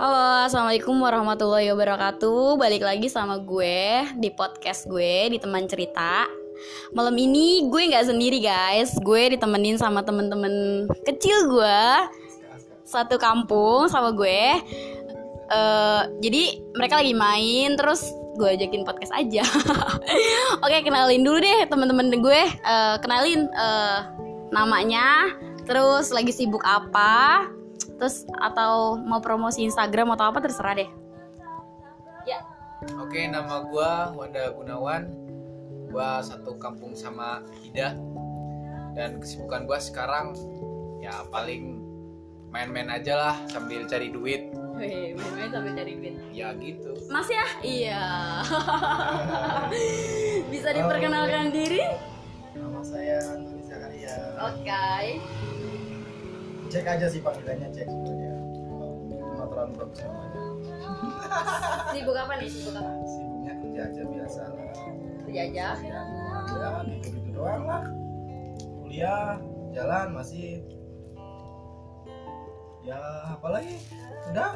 Halo, assalamualaikum warahmatullahi wabarakatuh. Balik lagi sama gue di podcast gue di teman cerita. Malam ini gue nggak sendiri guys, gue ditemenin sama temen-temen kecil gue satu kampung sama gue. Eh, jadi mereka lagi main, terus gue ajakin podcast aja. Oke, kenalin dulu deh temen-temen gue. Eh, kenalin eh, namanya, terus lagi sibuk apa, terus atau mau promosi Instagram atau apa terserah deh. Ya. Oke, nama gua Wanda Gunawan. Gua satu kampung sama Hida. Dan kesibukan gua sekarang ya paling main-main aja lah sambil cari duit. Wih, main-main sambil cari duit. Ya gitu. Mas ya? Iya. Bisa diperkenalkan diri? Nama saya Antoni Zakaria. Oke. Cek aja sih panggilannya cek sebenarnya. Cuma terlalu bagus namanya. Sibuk apa nih? Sibuk apa? Sibuknya kerja aja biasa lah. Kerja aja. Ya, ya gitu-gitu doang lah. Kuliah, jalan masih. Ya apalagi? Udah.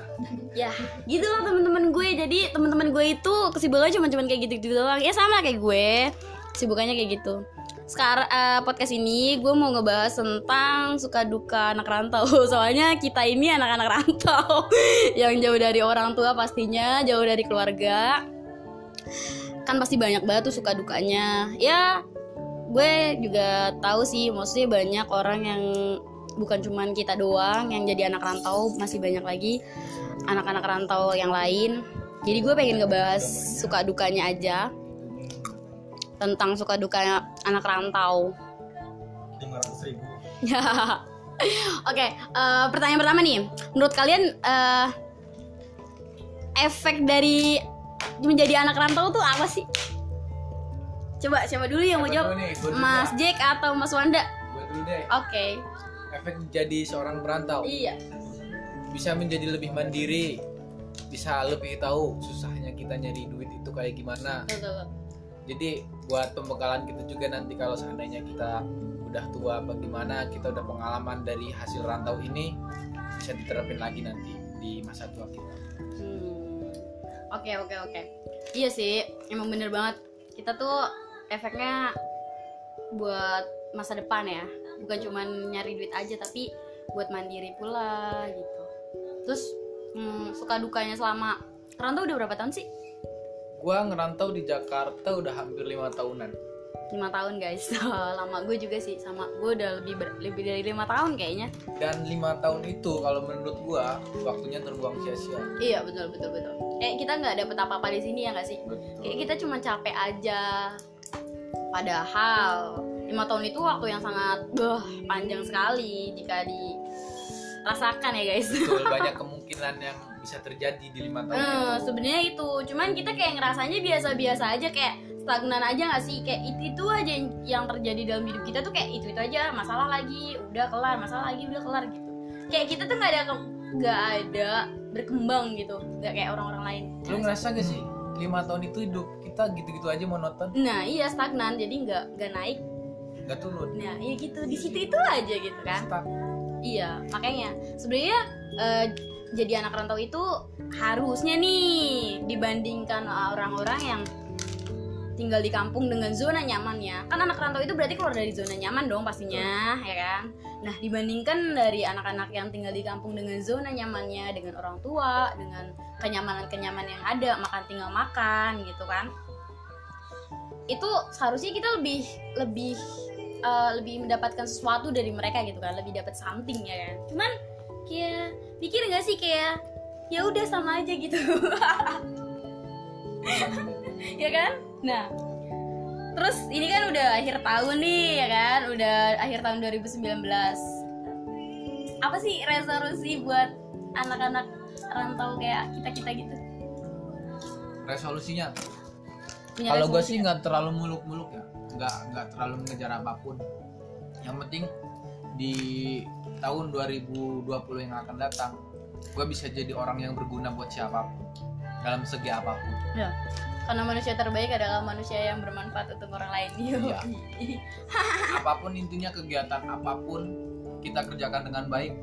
Ya, gitu lah teman-teman gue. Jadi teman-teman gue itu kesibukannya cuma cuman kayak gitu-gitu doang. Ya sama kayak gue. Kesibukannya kayak gitu. Sekarang eh, podcast ini gue mau ngebahas tentang suka duka anak rantau. Soalnya kita ini anak-anak rantau yang jauh dari orang tua pastinya, jauh dari keluarga. Kan pasti banyak banget tuh suka dukanya. Ya, gue juga tahu sih maksudnya banyak orang yang bukan cuman kita doang yang jadi anak rantau masih banyak lagi anak-anak rantau yang lain jadi gue pengen ngebahas suka dukanya aja tentang suka dukanya anak rantau 500 ribu. oke eh, pertanyaan pertama nih menurut kalian eh, efek dari menjadi anak rantau tuh apa sih coba coba dulu yang mau Siapa jawab nih? Mas dah. Jack atau Mas Wanda Gua dulu deh. oke Efek jadi seorang perantau iya bisa menjadi lebih mandiri. Bisa lebih tahu susahnya kita nyari duit itu kayak gimana. betul, betul. Jadi buat pembekalan kita juga nanti kalau seandainya kita udah tua bagaimana kita udah pengalaman dari hasil rantau ini bisa diterapin lagi nanti di masa tua kita. Hmm. Oke oke oke. Iya sih, emang bener banget. Kita tuh efeknya buat masa depan ya. Bukan cuman nyari duit aja tapi buat mandiri pula gitu. Terus hmm, suka dukanya selama rantau udah berapa tahun sih? Gua ngerantau di Jakarta udah hampir lima tahunan. lima tahun guys. Lama gue juga sih sama gue udah lebih ber- lebih dari lima tahun kayaknya. Dan lima tahun itu kalau menurut gua waktunya terbuang sia-sia. Iya betul betul betul. Kayak kita nggak dapet apa-apa di sini ya nggak sih? Betul. kayak kita cuma capek aja padahal lima tahun itu waktu yang sangat beuh, panjang sekali jika dirasakan ya guys Betul, banyak kemungkinan yang bisa terjadi di lima tahun Eh, itu. sebenarnya itu. Cuman kita kayak ngerasanya biasa-biasa aja kayak stagnan aja nggak sih? Kayak itu itu aja yang, yang terjadi dalam hidup kita tuh kayak itu itu aja. Masalah lagi udah kelar. Masalah lagi udah kelar gitu. Kayak kita tuh nggak ada nggak ada berkembang gitu. Nggak kayak orang-orang lain. Lu ngerasa gak sih lima tahun itu hidup kita gitu-gitu aja monoton, nah iya stagnan. Jadi nggak nggak naik. Nggak turun. nah iya gitu. Di situ itu aja gitu kan. Stuck. Iya, makanya. Sebenarnya eh, jadi anak rantau itu harusnya nih dibandingkan orang-orang yang tinggal di kampung dengan zona nyamannya. Kan anak rantau itu berarti keluar dari zona nyaman dong pastinya, ya kan? Nah, dibandingkan dari anak-anak yang tinggal di kampung dengan zona nyamannya, dengan orang tua, dengan kenyamanan-kenyamanan yang ada, makan tinggal makan gitu kan. Itu seharusnya kita lebih lebih eh, lebih mendapatkan sesuatu dari mereka gitu kan lebih dapat something ya kan cuman kayak pikir nggak sih kayak ya udah sama aja gitu. Ya kan? Nah terus ini kan udah akhir tahun nih ya kan? Udah akhir tahun 2019 apa sih resolusi buat anak-anak rantau kayak kita kita gitu? Resolusinya, kalau gue sih nggak terlalu muluk-muluk ya, nggak nggak terlalu mengejar apa pun. Yang penting di tahun 2020 yang akan datang, gue bisa jadi orang yang berguna buat siapa pun dalam segi apa pun. Ya. karena manusia terbaik adalah manusia yang bermanfaat untuk orang lain. Yoi. apa pun intinya kegiatan apa pun kita kerjakan dengan baik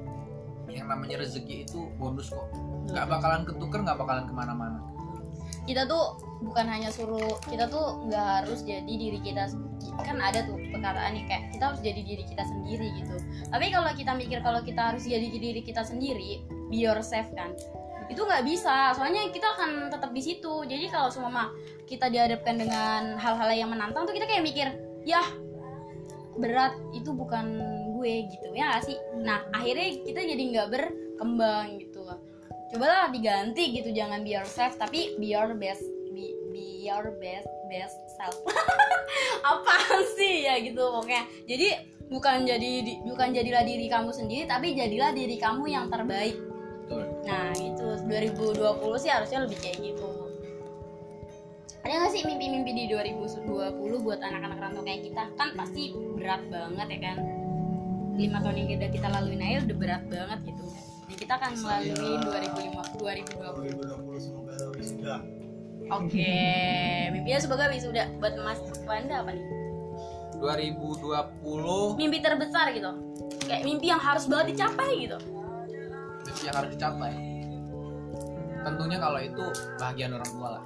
yang namanya rezeki itu bonus kok nggak bakalan ketuker nggak bakalan ke mana-mana kita tuh bukan hanya suruh kita tuh nggak harus jadi diri kita kan ada tuh perkataan nih kayak kita harus jadi diri kita sendiri gitu. Tapi kalau kita mikir kalau kita harus jadi diri kita sendiri be yourself kan itu nggak bisa. Soalnya kita akan tetap di situ. Jadi kalau semua kita dihadapkan dengan hal-hal yang menantang tuh kita kayak mikir ya berat itu bukan gue gitu. Ya nggak sih? Nah akhirnya kita jadi nggak berkembang gitu cobalah diganti gitu jangan be yourself tapi be your best be, your best best self. Apa sih? Ya gitu pokoknya. Jadi bukan jadi di- bukan jadilah diri kamu sendiri tapi jadilah diri kamu yang terbaik. Betul. Nah itu 2020 sih harusnya lebih kayak gitu. Ada nggak sih mimpi-mimpi di 2020 buat anak-anak rantau kayak kita? Kan pasti berat banget ya kan? Lima tahun yang udah kita laluin aja udah berat banget gitu. Dan kita akan melalui 2005 2020 2020 semoga wisuda oke mimpinya semoga wisuda buat Mas Wanda apa nih? 2020 mimpi terbesar gitu. Kayak mimpi yang harus banget dicapai gitu. Mimpi yang harus dicapai. Tentunya kalau itu bahagian orang tua lah.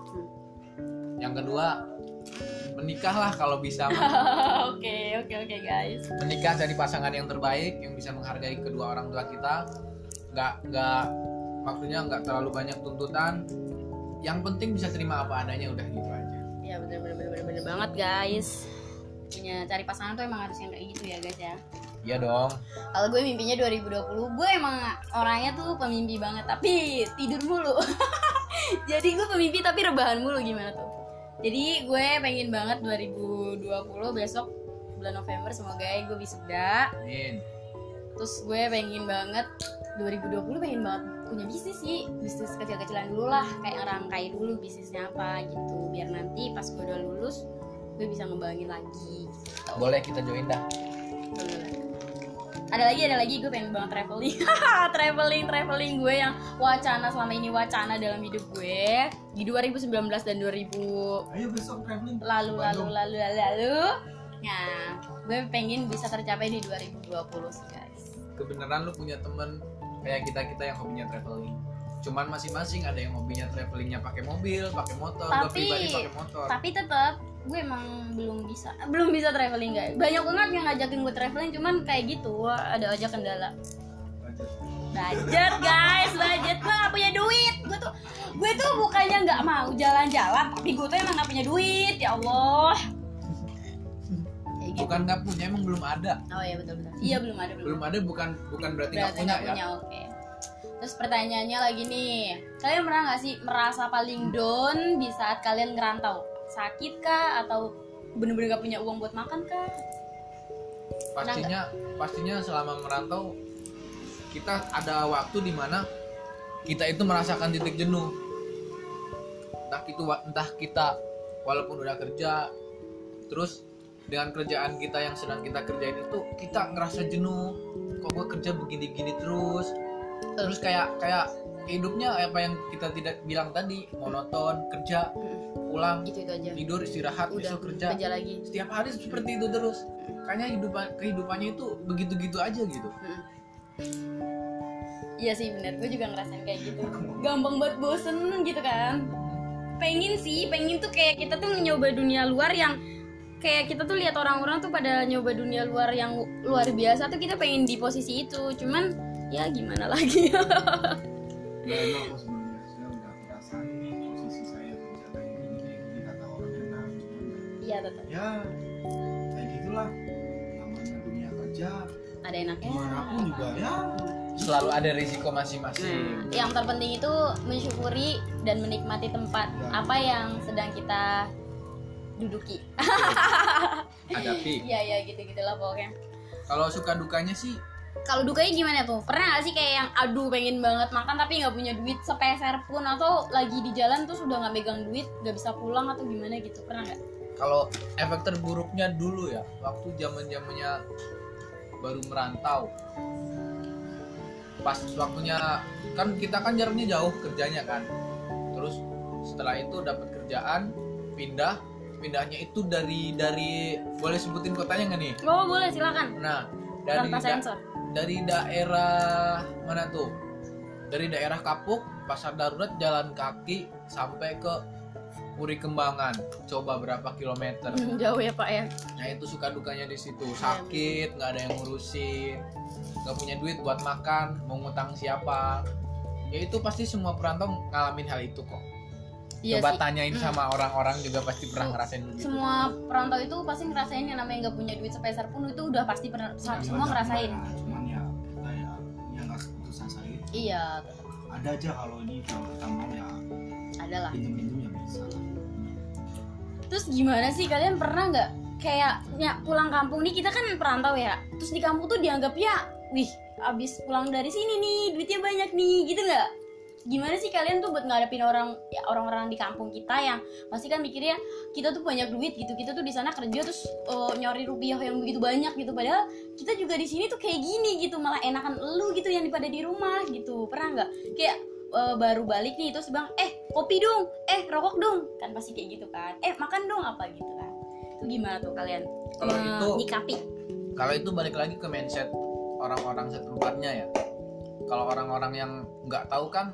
Yang kedua menikahlah kalau bisa. Oke oke oke guys. Menikah jadi pasangan yang terbaik yang bisa menghargai kedua orang tua kita. Nggak nggak maksudnya nggak terlalu banyak tuntutan yang penting bisa terima apa adanya udah gitu aja. Ya bener bener bener bener, bener banget guys. Punya cari pasangan tuh emang harus yang kayak gitu ya guys ya. Iya dong. Kalau gue mimpinya 2020 gue emang orangnya tuh pemimpi banget tapi tidur mulu. Jadi gue pemimpi tapi rebahan mulu gimana tuh? Jadi gue pengen banget 2020 besok bulan November semoga ya gue wisuda Amin. Terus gue pengen banget 2020 pengen banget punya bisnis sih. Bisnis kecil-kecilan dulu lah kayak ngerangkai dulu bisnisnya apa gitu. Biar nanti pas gue udah lulus gue bisa ngembangin lagi. Gitu. boleh kita join dah. Ada lagi ada lagi gue pengen banget traveling. Traveling traveling gue yang wacana selama ini wacana dalam hidup gue. Di 2019 dan 2000 ayo besok traveling. Lalu lalu lalu lalu lalu. Nah gue pengen bisa tercapai di 2020 sih guys. Kebenaran lu punya temen kayak kita kita yang hobinya traveling. Cuman masing-masing ada yang hobinya travelingnya pakai mobil pakai motor Tapi- pribadi pakai motor. tapi tetap gue emang belum bisa belum bisa traveling guys. Banyak banget yang ngajakin gue traveling cuman kayak gitu ada aja kendala. Budget. Guys budget. Gue gak punya duit. Gue tuh gue tuh bukannya nggak mau jalan-jalan tapi gue tuh emang gak punya duit ya Allah bukan nggak punya emang belum ada. Oh iya betul betul. Iya belum ada belum, belum ada. bukan bukan berarti nggak punya ya. punya oke. Terus pertanyaannya lagi nih. Kalian pernah nggak sih merasa paling down di saat kalian ngerantau? Sakit kah? Atau bener-bener gak punya uang buat makan kah? Pastinya pastinya selama merantau kita ada waktu di mana kita itu merasakan titik jenuh. Entah itu entah kita walaupun udah kerja terus dengan kerjaan kita yang sedang kita kerjain itu kita ngerasa jenuh. Kok gue kerja begini-gini terus? Terus kayak kayak hidupnya apa yang kita tidak bilang tadi monoton kerja pulang gitu itu aja. tidur istirahat udah besok kerja. kerja lagi. Setiap hari seperti itu terus. Kayaknya hidupan kehidupannya itu begitu-gitu aja gitu. Iya sih bener, gue juga ngerasain kayak gitu. Gampang banget bosen gitu kan. Pengen sih, pengen tuh kayak kita tuh nyoba dunia luar yang Kayak kita tuh lihat orang-orang tuh pada nyoba dunia luar yang luar biasa tuh kita pengen di posisi itu. Cuman ya gimana lagi? Ya emang sebenarnya saya udah posisi saya kerja kayak gini kayak gini kata orang enak Iya tetap ya kayak gitulah. Namanya dunia kerja ada enaknya. gimana pun juga ya selalu ada risiko masing-masing. Nah, yang terpenting itu mensyukuri dan menikmati tempat Ya. apa yang sedang kita duduki. hadapi Iya iya gitu gitulah pokoknya. kalau suka dukanya sih Kalau dukanya gimana tuh? Pernah gak sih kayak yang aduh pengen banget makan tapi nggak punya duit sepeser pun atau lagi di jalan tuh sudah nggak megang duit nggak bisa pulang atau gimana gitu? Pernah nggak? kalau efek terburuknya dulu ya waktu zaman zamannya baru merantau pas waktunya kan kita kan jaraknya jauh kerjanya kan terus setelah itu dapat kerjaan pindah pindahnya itu dari dari boleh sebutin kotanya nggak nih? Oh boleh silakan. Nah dari tanpa da- sensor. dari daerah mana tuh? Dari daerah Kapuk pasar darurat jalan kaki sampai ke Puri Kembangan. Coba berapa kilometer? Hmm, jauh ya pak ya? Nah itu suka dukanya di situ. Sakit nggak ada yang ngurusin nggak punya duit buat makan mau ngutang siapa. Ya itu pasti semua perantau ngalamin hal itu kok iya coba sih. tanyain Hmm. sama orang-orang juga pasti pernah ngerasain begitu semua perantau itu pasti ngerasain yang namanya nggak punya duit sepeser pun itu udah pasti pernah Ya, semua ada ngerasain. gimana, cuman ya kita ya ya nggak seputus asa itu iya. Ada aja kalau ini kalau kita mau ya adalah pinjam pinjam ya bisa lah. Terus gimana sih kalian pernah nggak kayak ya, pulang kampung nih kita kan perantau ya terus di kampung tuh dianggap ya wih abis pulang dari sini nih duitnya banyak nih gitu nggak gimana sih kalian tuh buat ngadepin orang ya, orang-orang di kampung kita yang pasti kan mikirnya kita tuh banyak duit gitu kita tuh di sana kerja terus eh, nyari rupiah yang begitu banyak gitu. Padahal kita juga di sini tuh kayak gini gitu malah enakan lu gitu yang daripada di rumah gitu. Pernah nggak? Kayak eh, baru balik nih terus bang eh kopi dong eh rokok dong. Kan pasti kayak gitu kan. Eh makan dong apa gitu kan. Itu gimana tuh kalian Kalau eh, itu- nyikapi? kalau itu balik lagi ke mindset orang-orang setempatnya ya. Kalau orang-orang yang nggak tahu kan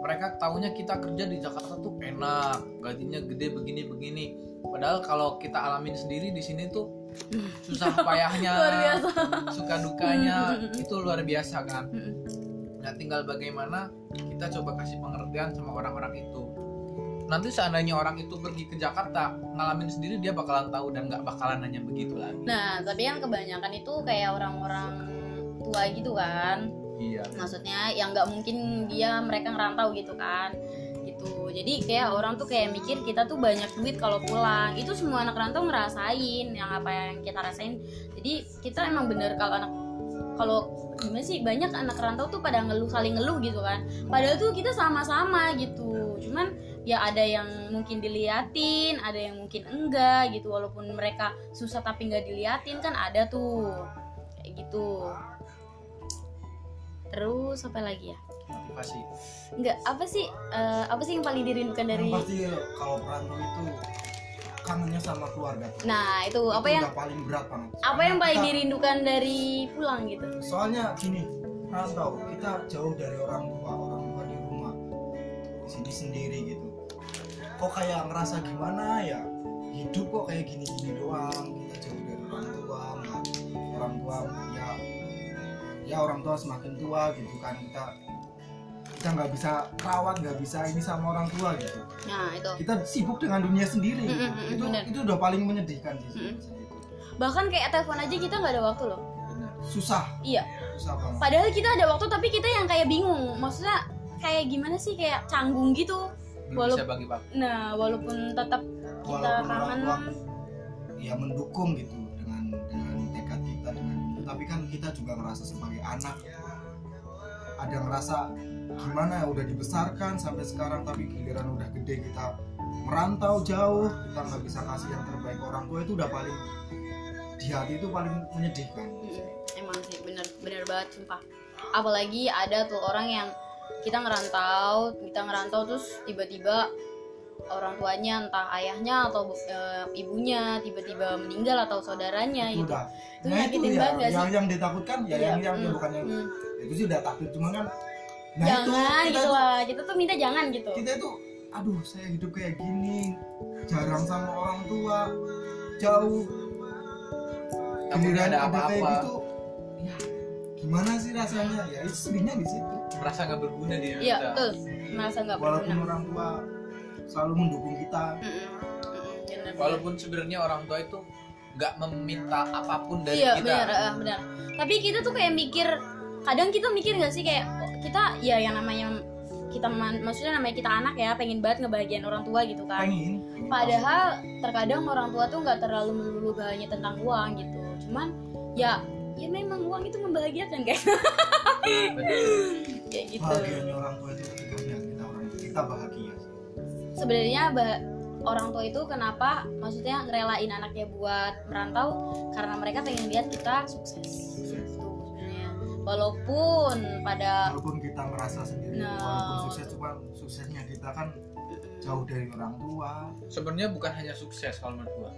mereka taunya kita kerja di Jakarta tuh enak gajinya gede begini begini. Padahal kalau kita alamin sendiri di sini tuh susah payahnya luar biasa. suka dukanya itu luar biasa kan. Nah tinggal bagaimana kita coba kasih pengertian sama orang-orang itu. Nanti seandainya orang itu pergi ke Jakarta ngalamin sendiri dia bakalan tahu dan nggak bakalan nanya begitu lagi. Nah tapi yang kebanyakan itu kayak orang-orang tua gitu kan iya maksudnya yang nggak mungkin dia mereka ngerantau gitu kan gitu. Jadi kayak orang tuh kayak mikir kita tuh banyak duit kalau pulang. Itu semua anak rantau ngerasain yang apa yang kita rasain. Jadi kita emang bener kalau anak kalau gimana sih banyak anak rantau tuh pada ngeluh saling ngeluh gitu kan. Padahal tuh kita sama-sama gitu. Cuman ya ada yang mungkin diliatin ada yang mungkin enggak gitu. Walaupun mereka susah tapi nggak diliatin kan ada tuh. Kayak gitu terus apa lagi ya? Motivasi. Enggak, apa sih eh, apa sih yang paling dirindukan dari yang pasti kalau perantau itu kangennya sama keluarga. Tuh. Nah, itu apa Itu yang udah paling berat banget. apa Karena yang paling kita- dirindukan dari pulang gitu? soalnya gini perantau kita jauh dari orang tua orang tua di rumah di sini sendiri gitu. Kok kayak ngerasa gimana ya? Hidup kok kayak gini-gini doang kita jauh dari orang tua nggak orang tua ya ya orang tua semakin tua gitu kan kita kita nggak bisa rawat nggak bisa ini sama orang tua gitu Nah, itu. kita sibuk dengan dunia sendiri gitu. Mm, mm, mm, itu bener. itu udah paling menyedihkan sih Mm. itu. Bahkan kayak telepon aja kita nggak ada waktu loh. Bener. susah Iya. susah banget Padahal kita ada waktu tapi kita yang kayak bingung. Maksudnya kayak gimana sih kayak canggung gitu. belum Walau- bisa bagi waktu Nah, walaupun tetap kita walaupun orang kangen tua ya mendukung gitu dengan dengan tapi kan kita juga ngerasa sebagai anak ada ngerasa gimana ya udah dibesarkan sampai sekarang tapi giliran udah gede kita merantau jauh kita nggak bisa kasih yang terbaik orang tua itu udah paling di hati itu paling menyedihkan Mm-mm. emang sih bener bener banget sumpah. Apalagi ada tuh orang yang kita ngerantau, kita ngerantau terus tiba-tiba orang tuanya entah ayahnya atau eh, ibunya tiba-tiba meninggal atau saudaranya itu gitu. Itu nah itu nyakitin ya banget yang sih? yang ditakutkan ya Iya, yang yang mm, bukan yang mm. itu sih udah takut cuman kan nah jangan itu kita gitu tuh- lah kita tuh minta jangan gitu. kita itu aduh saya hidup kayak gini jarang sama orang tua jauh. Giliran ada kayak apa-apa. gitu ya gimana sih rasanya? Ya itu sedihnya di situ. Merasa nggak berguna di iya betul. Merasa nggak walaupun berguna orang tua selalu mendukung kita. Walaupun sebenarnya orang tua itu nggak meminta apa pun dari iya kita. benar eh, benar. Tapi kita tuh kayak mikir kadang kita mikir nggak sih kayak oh, kita ya yang namanya kita man- maksudnya namanya kita anak ya pengen banget ngebahagiain orang tua gitu kan. Pengen. Padahal terkadang orang tua tuh nggak terlalu melulu hanya tentang uang gitu. Cuman ya ya memang uang itu membahagiakan kayak Betul. kayak gitu. Bahagianya orang tua itu kita orang kita bahagia. Sebenarnya orang tua itu kenapa maksudnya ngerelain anaknya buat merantau? Karena mereka pengen lihat kita sukses. Gitu walaupun pada walaupun kita ngerasa sendiri Nah. walaupun sukses cuma suksesnya kita kan jauh dari orang tua. Sebenarnya bukan hanya sukses kalau menurut gua.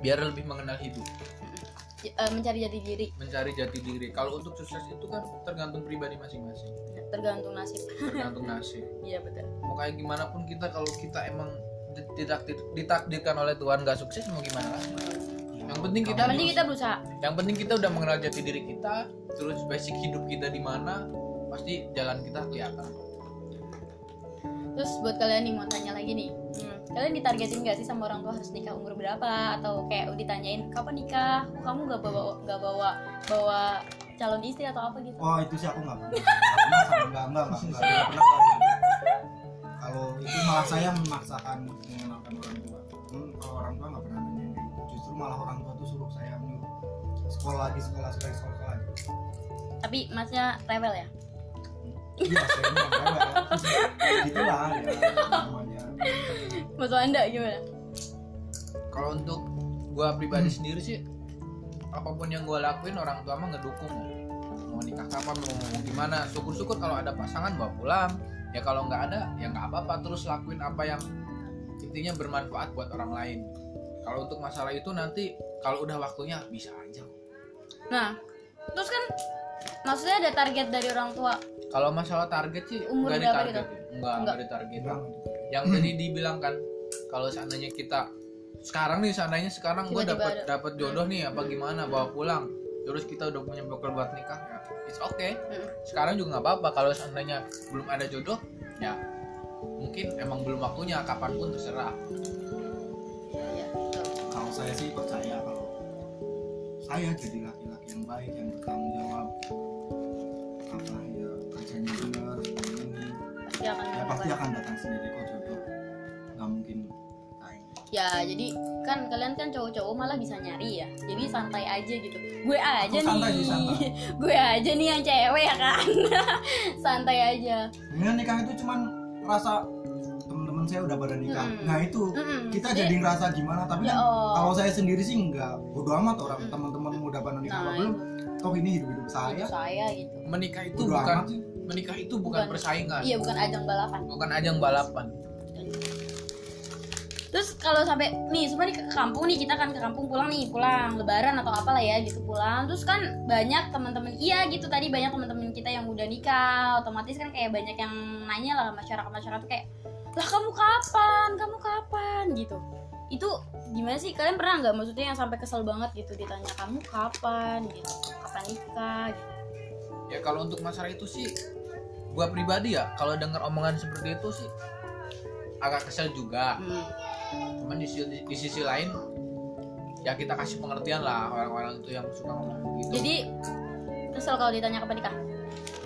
Biar lebih mengenal hidup. Eh, mencari jati diri. Mencari jati diri. Kalau untuk sukses itu kan tergantung pribadi masing-masing tergantung nasib. Tergantung nasib. Iya betul. Mau kayak gimana pun kita kalau kita emang tidak ditakdirkan oleh Tuhan gak sukses mau gimana? Lagi yang penting kita yang penting kita berusaha. yang penting kita udah mengenal jati diri kita terus basic hidup kita di mana pasti jalan kita kelihatan. Terus buat kalian nih mau tanya lagi nih. Hmm, kalian ditargetin gak sih sama orang tua harus nikah umur berapa? Atau kayak ditanyain kapan nikah? Kamu gak bawa gak bawa bawa calon istri atau apa gitu? Oh itu sih aku nggak pernah. Nggak sama- nggak nggak nggak pernah gitu. kalau itu malah saya memaksakan mengenalkan orang tua. Hmm, kalau orang tua nggak pernah nanya gitu. Justru malah orang tua tuh suruh saya nyuruh sekolah lagi sekolah sekali sekolah sekolah. Lagi tapi masnya rebel ya? Iya saya bilang rewel. Gitulah ya namanya. Mas anda gimana? Kalau untuk gua pribadi sendiri sih apa pun yang gua lakuin orang tua mah ngedukung. Mau nikah kapan mau, mau gimana. Syukur-syukur kalau ada pasangan bawa pulang. Ya kalau nggak ada ya nggak apa-apa. Terus lakuin apa yang intinya bermanfaat buat orang lain. Kalau untuk masalah itu nanti kalau udah waktunya bisa aja. Nah terus kan maksudnya ada target dari orang tua? Kalau masalah target sih Umur nggak berapa ditarget. gitu? nggak ditarget bilang yang tadi dibilang kan kalau seandainya kita sekarang nih seandainya sekarang gue dapat dapat jodoh nih apa gimana bawa pulang. Terus kita udah punya bekal buat nikah ya it's okay. Mm. sekarang juga nggak apa-apa kalau seandainya belum ada jodoh ya mungkin emang belum waktunya kapan pun terserah. Iya, betul. kalau saya sih percaya kalau saya jadi laki-laki yang baik yang bertanggung jawab. Apa ya kerjanya benar ini pasti akan ya pasti akan datang sendiri ya jadi kan kalian kan cowok-cowok malah bisa nyari ya. Jadi santai aja gitu. Gue aja Aku santai nih. sih, santai. gue aja nih yang cewek ya kan. Santai aja. Ini nikah itu cuman rasa teman-teman saya udah pada nikah. Mm-mm. nah itu Mm-mm. kita Jadi- jadi ngerasa gimana tapi Ya, oh. kalau saya sendiri sih nggak bodo amat orang Mm. teman-teman udah pada nikah Nah, apa belum toh ini hidup hidup saya saya gitu. Menikah itu bodo bukan amat sih. menikah itu bukan, Bukan. persaingan. Iya bukan ajang balapan. Bukan ajang balapan terus kalau sampai nih sebenarnya ke kampung nih kita kan ke kampung pulang nih pulang lebaran atau apalah ya gitu pulang. Terus kan banyak teman-teman iya gitu tadi banyak teman-teman kita yang udah nikah otomatis kan kayak banyak yang nanya lah masyarakat masyarakat tuh kayak lah kamu kapan? Kamu kapan? Gitu. Itu gimana sih? Kalian pernah nggak? Maksudnya yang sampai kesel banget gitu ditanya kamu kapan? Gitu. Kapan nikah? Gitu. Ya kalau untuk masalah itu sih gua pribadi ya kalau dengar omongan seperti itu sih agak kesel juga. Hmm. Cuman di sisi, di sisi lain ya kita kasih pengertian lah orang-orang itu yang suka ngomong begitu jadi kesel kalau ditanya kapan nikah?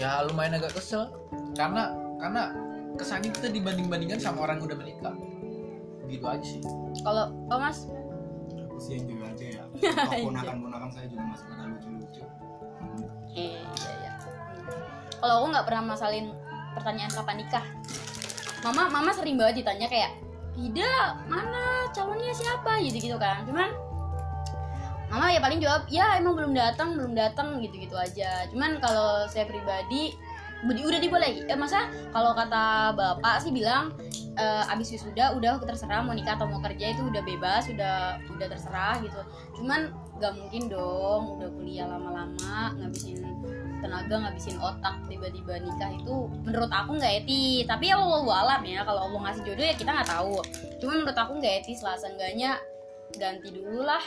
Ya lumayan agak kesel. Karena karena kesannya kita dibanding bandingkan sama orang yang udah menikah. Gitu aja sih. Kalau oh mas? Aku sih enjoy aja ya. Ponakan ponakan saya juga masih pada lucu-lucu. Eh, iya, iya. Kalau aku nggak pernah masalin pertanyaan kapan nikah. Mama, mama sering banget ditanya kayak, Ida, mana calonnya siapa? Gitu gitu kan. Cuman, mama ya paling jawab, ya emang belum datang, belum datang gitu gitu aja. Cuman kalau saya pribadi, udah dibolehin. Eh, masa kalau kata bapak sih bilang, eh, abis wisuda udah terserah mau nikah atau mau kerja itu udah bebas, udah udah terserah gitu. Cuman gak mungkin dong udah kuliah lama-lama ngabisin tenaga ngabisin otak tiba-tiba nikah itu menurut aku nggak etis tapi ya Allah alam ya kalau Allah ngasih jodoh ya kita nggak tahu. Cuma menurut aku nggak etis lah seenggaknya ganti dulu lah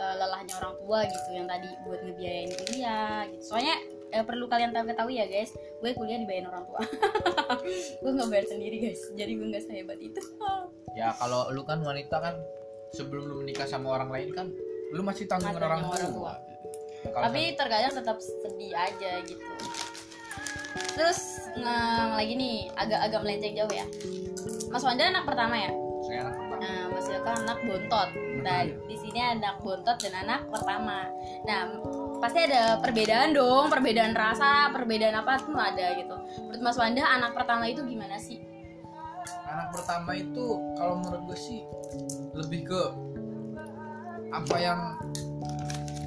eh, lelahnya orang tua gitu yang tadi buat ngebiayain kuliah gitu. Soalnya eh, perlu kalian tahu ketahui ya guys gue kuliah dibayarin orang tua. Gue nggak bayar sendiri guys. Jadi gue nggak sehebat itu. Ya kalau lu kan wanita kan sebelum lu menikah sama orang lain kan lu masih tanggung orang, orang tua, tua. Ya, kalau tapi terkadang tetap sedih aja gitu. Terus nge- lagi nih agak-agak melenceng jauh ya. Mas Wanda anak pertama ya? Saya anak pertama. Nah Mas Yoka anak bontot. Nah di sini anak bontot dan anak pertama. Nah pasti ada perbedaan dong perbedaan rasa perbedaan apa tuh ada gitu. Menurut Mas Wanda anak pertama itu gimana sih? Anak pertama itu kalau menurut gue sih lebih ke apa yang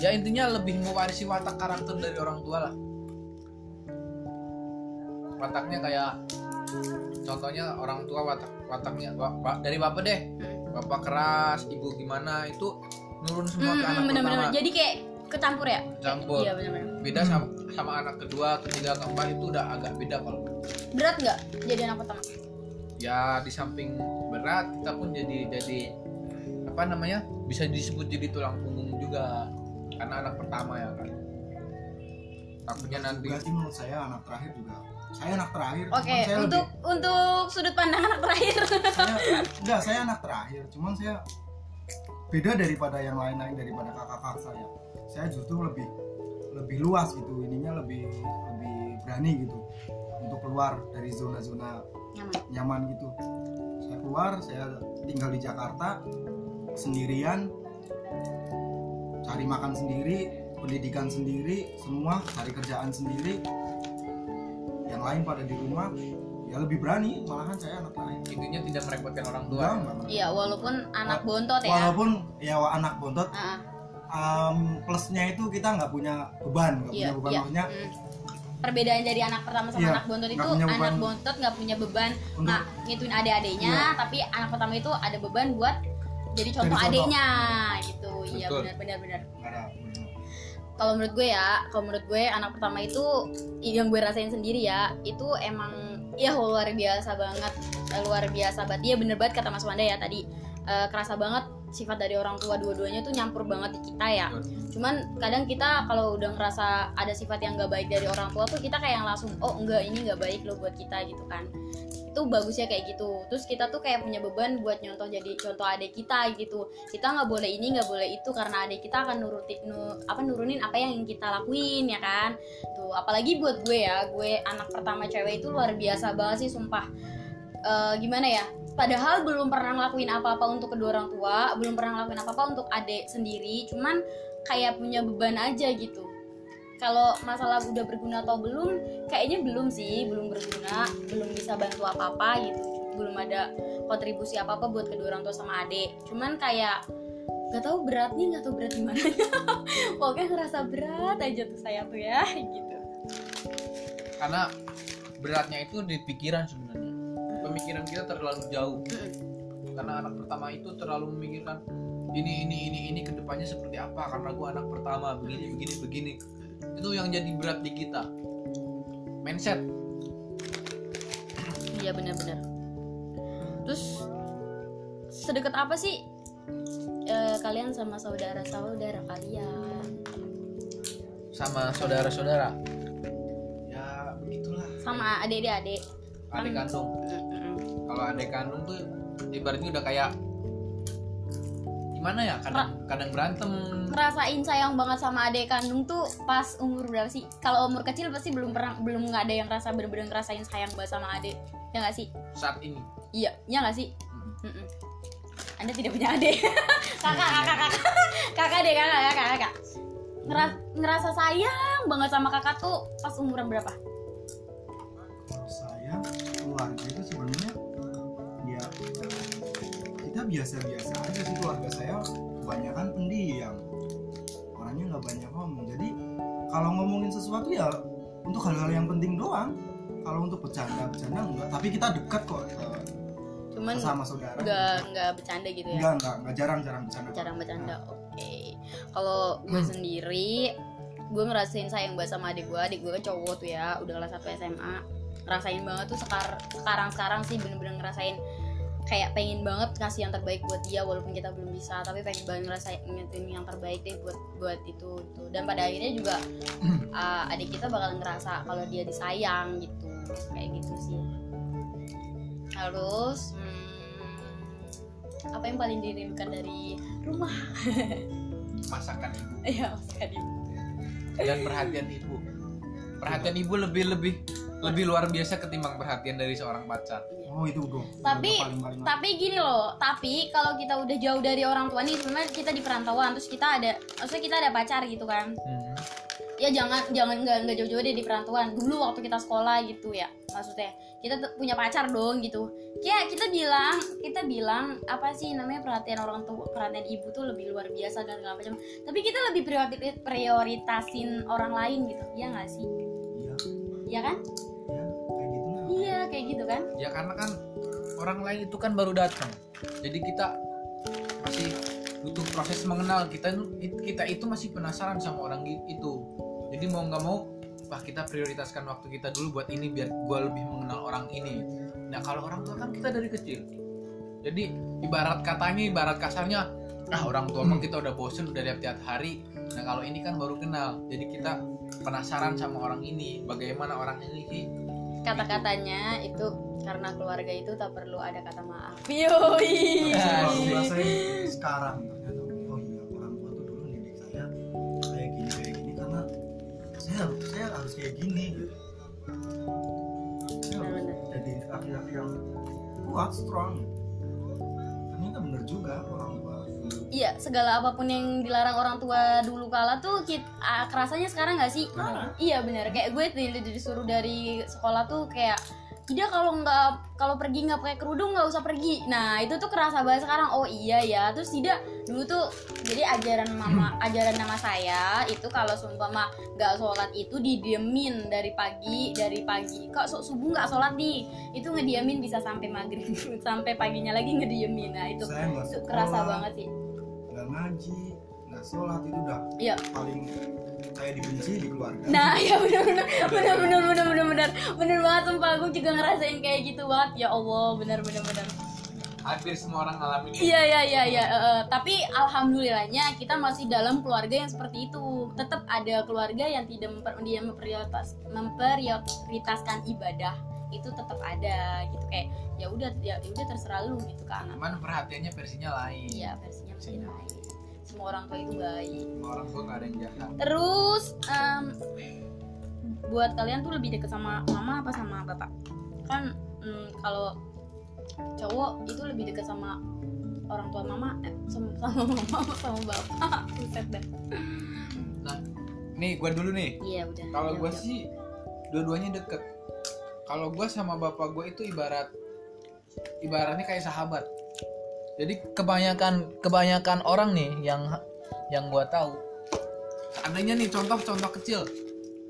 ya intinya lebih mewarisi watak karakter dari orang tua lah wataknya kayak contohnya orang tua watak wataknya wa- wa- dari bapak deh Hmm. bapak keras ibu gimana itu nurun semua ke Hmm, anak bener-bener. pertama Jadi kayak kecampur ya? Campur. Iya benar-benar. beda sama sama anak kedua ketiga keempat itu udah agak beda kalau Berat nggak jadi anak pertama? ya di samping berat kita pun jadi jadi apa namanya bisa disebut jadi tulang punggung juga karena anak pertama ya kan takutnya nanti juga sih menurut saya anak terakhir juga saya anak terakhir Oke, saya untuk untuk sudut pandang anak terakhir. lebih, saya enggak saya anak terakhir cuman saya beda daripada yang lain-lain daripada kakak-kakak saya saya justru lebih lebih luas gitu ininya lebih lebih berani gitu untuk keluar dari zona-zona Nyaman. nyaman gitu saya keluar saya tinggal di Jakarta sendirian cari makan sendiri pendidikan sendiri semua cari kerjaan sendiri yang lain pada di rumah ya lebih berani malahan saya anak lain intinya tidak merepotkan orang tua Enggak, ya. Iya, walaupun anak bontot ya. walaupun ya anak bontot Ah, um, plusnya itu kita nggak punya beban nggak iya, punya beban iya. maksudnya Hmm. Perbedaan dari anak pertama sama Iya, anak bontot itu anak bontot nggak punya beban Untuk- nggak ngituin adik-adiknya, Iya. tapi anak pertama itu ada beban buat jadi contoh Jadi contoh. adiknya gitu. Iya benar-benar benar. Kalau menurut gue ya, kalau menurut gue anak pertama itu yang gue rasain sendiri ya, itu emang ya luar biasa banget, luar biasa banget. Dia bener banget kata Mas Wanda ya tadi eh, kerasa banget sifat dari orang tua dua-duanya tuh nyampur banget di kita ya. Cuman kadang kita kalau udah ngerasa ada sifat yang gak baik dari orang tua tuh kita kayak yang langsung oh enggak ini nggak baik loh buat kita gitu kan. Itu bagusnya kayak gitu. Terus kita tuh kayak punya beban buat nyontoh jadi contoh adik kita gitu. Kita nggak boleh ini nggak boleh itu karena adik kita akan nurutin nu- apa nurunin apa yang kita lakuin ya kan. Tuh apalagi buat gue ya, gue anak pertama cewek itu luar biasa banget sih sumpah. Eh, gimana ya? Padahal belum pernah ngelakuin apa-apa untuk kedua orang tua, belum pernah ngelakuin apa-apa untuk adik sendiri, cuman kayak punya beban aja gitu. Kalau masalah udah berguna atau belum, kayaknya belum sih, belum berguna, belum bisa bantu apa-apa gitu. Belum ada kontribusi apa-apa buat kedua orang tua sama adik. Cuman kayak gak tahu beratnya, gak tahu berat gimana. Pokoknya ngerasa berat aja tuh saya tuh ya, gitu. karena beratnya itu di pikiran sebenarnya pemikiran kita terlalu jauh. Karena anak pertama itu terlalu memikirkan ini ini ini ini ke depannya seperti apa? Karena gua anak pertama begini begini begini. Itu yang jadi berat di kita. Mindset. Iya benar-benar. Terus sedekat apa sih eh, kalian sama saudara-saudara kalian? sama saudara-saudara? Ya begitulah. Sama adik-adik. adik kandung. Mm-mm. Kalau adik kandung tuh ibaratnya udah kayak gimana ya kadang kadang berantem Ngerasain sayang banget sama adik kandung tuh pas umur berapa sih? Kalau umur kecil pasti belum pernah belum nggak ada yang rasa bener-bener ngerasain sayang banget sama adik. Ya nggak sih? saat ini Iya, ya nggak sih? Mm. Mm-mm. Anda tidak punya adik. kakak, kakak, kakak. Kakak deh, kakak, kakak, kakak. Ngeras- ngerasa sayang banget sama kakak tuh pas umuran berapa? kalau saya keluarga itu kita biasa-biasa aja sih keluarga saya kebanyakan pendiam orangnya nggak banyak ngomong jadi kalau ngomongin sesuatu ya untuk hal-hal yang penting doang kalau untuk bercanda bercanda enggak tapi kita dekat kok eh, Cuman sama saudara nggak nggak bercanda gitu ya? enggak enggak enggak jarang-jarang bercanda Jarang bercanda. Oke. Kalau gue sendiri, gue ngerasain sayang banget sama adik gue. Adik gue kan cowok tuh ya, udah kelas 1 SMA. Ngerasain banget tuh sekar sekarang sekarang sih bener-bener ngerasain kayak pengen banget ngasih yang terbaik buat dia walaupun kita belum bisa tapi pengen banget ngerasain yang terbaik deh buat buat itu itu dan pada akhirnya juga uh, adik kita bakal ngerasa kalau dia disayang gitu. Kayak gitu sih. Terus hmm, apa yang paling dirindukan dari rumah? Masakan ibu. Ya sekali dan perhatian ibu. Perhatian ibu lebih lebih lebih luar biasa ketimbang perhatian dari seorang pacar. Oh itu dong Tapi- Itu paling paling tapi gini loh tapi kalau kita udah jauh dari orang tua nih sebenarnya kita di perantauan terus kita ada maksudnya kita ada pacar gitu kan. Hmm. ya jangan jangan nggak nggak jauh-jauh deh di perantauan. Dulu waktu kita sekolah gitu ya maksudnya. Kita punya pacar dong gitu. Ya kita bilang kita bilang apa sih namanya perhatian orang tua perhatian ibu tuh lebih luar biasa dan segala macam. Tapi kita lebih priori- prioritasin orang lain gitu. Ya nggak sih? Iya. Ya kan iya kayak gitu kan? Ya karena kan orang lain itu kan baru datang. Jadi kita masih butuh proses mengenal kita kita itu masih penasaran sama orang itu. Jadi mau nggak mau wah kita prioritaskan waktu kita dulu buat ini biar gue lebih mengenal orang ini. Nah kalau orang tua kan kita dari kecil. Jadi ibarat katanya ibarat kasarnya ah orang tua mah kita udah bosen udah lihat tiap hari. Nah kalau ini kan baru kenal. Jadi kita penasaran sama orang ini bagaimana orang ini sih kata-katanya itu karena keluarga itu tak perlu ada kata maaf yoi Ya, baru sih. ngerasain sekarang ternyata oh iya orang tua tuh dulu didik saya kayak gini kayak gini karena saya harus saya harus kayak gini gitu. Saya harus jadi laki-laki yang kuat strong ternyata bener juga orang tua Iya, segala apa pun yang dilarang orang tua dulu kala tuh kit, ah, kerasanya sekarang nggak sih? Sekarang. Iya benar. Kayak gue di- di- disuruh dari sekolah tuh kayak tidak kalau nggak kalau pergi nggak pakai kerudung nggak usah pergi. Nah itu tuh kerasa banget sekarang. Oh iya ya. Terus tidak dulu tuh jadi ajaran mama ajaran nama saya itu kalau seumpama nggak sholat itu didiemin dari pagi dari pagi. Kok su- subuh nggak sholat nih? Itu ngediemin bisa sampai maghrib sampai paginya lagi ngediemin. Nah itu itu kerasa banget sih. nggak ngaji nggak sholat itu udah Iya. paling saya dibenci di keluarga Nah, ya benar benar benar benar benar benar benar benar banget sumpah aku juga ngerasain kayak gitu banget. Ya Allah, benar benar benar. hampir semua orang ngalamin ini Iya iya iya iya. Eh, eh, tapi alhamdulillahnya kita masih dalam keluarga yang seperti itu. Tetap ada keluarga yang tidak memper, dia memprioritas memprioritaskan ibadah itu tetap ada gitu kayak ya udah ya udah terserah lu gitu ke anak. cuman perhatiannya versinya lain Iya versinya masih lain. Semua orang tua itu baik. Semua orang tua nggak ada yang jahat Terus em, buat kalian tuh lebih deket sama mama apa sama bapak? Kan mm, kalau cowok itu lebih deket sama orang tua mama eh, sama, sama mama sama bapak. Buset dah. nih gue dulu nih Iya udah. kalau Udah, gue sih dua-duanya deket kalau gue sama bapak gue itu ibarat ibaratnya kayak sahabat jadi kebanyakan kebanyakan orang nih yang yang gue tahu. Seandainya nih contoh-contoh kecil.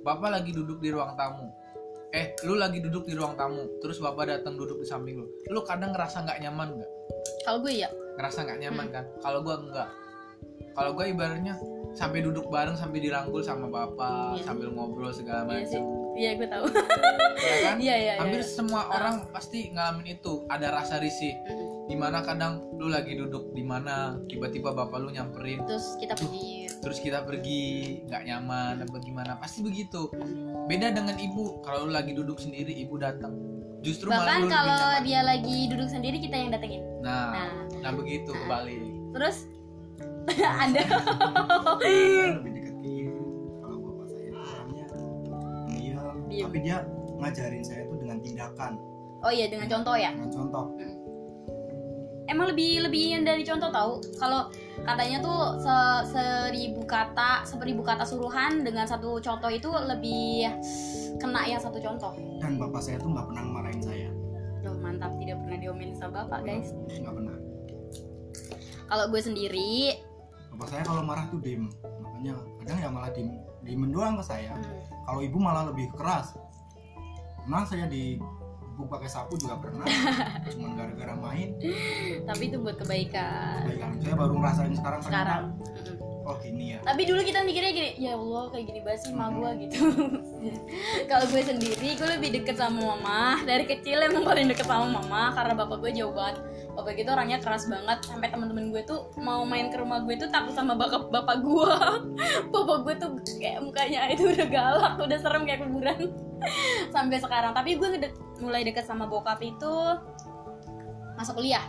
Bapak lagi duduk di ruang tamu. Eh lu lagi duduk di ruang tamu terus bapak datang duduk di samping lu. Lu kadang ngerasa nggak nyaman nggak? Kalau gue ya. ngerasa nggak nyaman kan? Kalau gue enggak kalau gue ibaratnya sampai duduk bareng sampai dirangkul sama bapak Iya. sambil ngobrol segala Iya macam Iya gue tahu. ya kan? Iya iya. iya. hampir semua orang pasti ngalamin itu. Ada rasa risih. Mm-mm. Di mana kadang lu lagi duduk di mana tiba-tiba bapak lu nyamperin Terus kita pergi. terus kita pergi nggak nyaman apa gimana pasti begitu beda dengan ibu kalau lu lagi duduk sendiri ibu datang justru malah Bahkan kalau nyaman. dia lagi duduk sendiri kita yang datengin. nah Nah, nah begitu Nah. kebalik terus ada Saya lebih dekat ke ibu kalau bapak saya diam Diam. tapi dia ngajarin saya itu dengan tindakan Oh iya dengan contoh ya. dengan contoh emang lebih lebih yang dari contoh tahu kalau katanya tuh se- seribu kata seribu kata suruhan dengan satu contoh itu lebih kena yang satu contoh. Dan bapak saya tuh nggak pernah marahin saya. Duh, mantap tidak pernah diomelin sama bapak guys. nggak pernah. Kalau gue sendiri bapak saya kalau marah tuh diem. Makanya kadang ya malah diem diem doang ke saya. Hmm, kalau ibu malah lebih keras. Pernah saya di ibu pakai sapu juga pernah. Cuman gara-gara main. Tapi itu buat kebaikan. Kebaikan. saya baru ngerasain sekarang sekarang. Ternyata, oh gini ya. Tapi dulu kita mikirnya gini ya Allah kayak gini banget sih emak gue gitu. Kalau gue sendiri gue lebih deket sama mama. Dari kecil emang paling deket sama mama karena bapak gue jauh banget. Bapak gitu orangnya keras banget. Sampai teman-teman gue tuh mau main ke rumah gue tuh takut sama bapak bapak gue bapak gue tuh kayak mukanya itu udah galak udah serem kayak kuburan sampai sekarang. Tapi gue ngedek- mulai deket sama bokap itu masuk kuliah.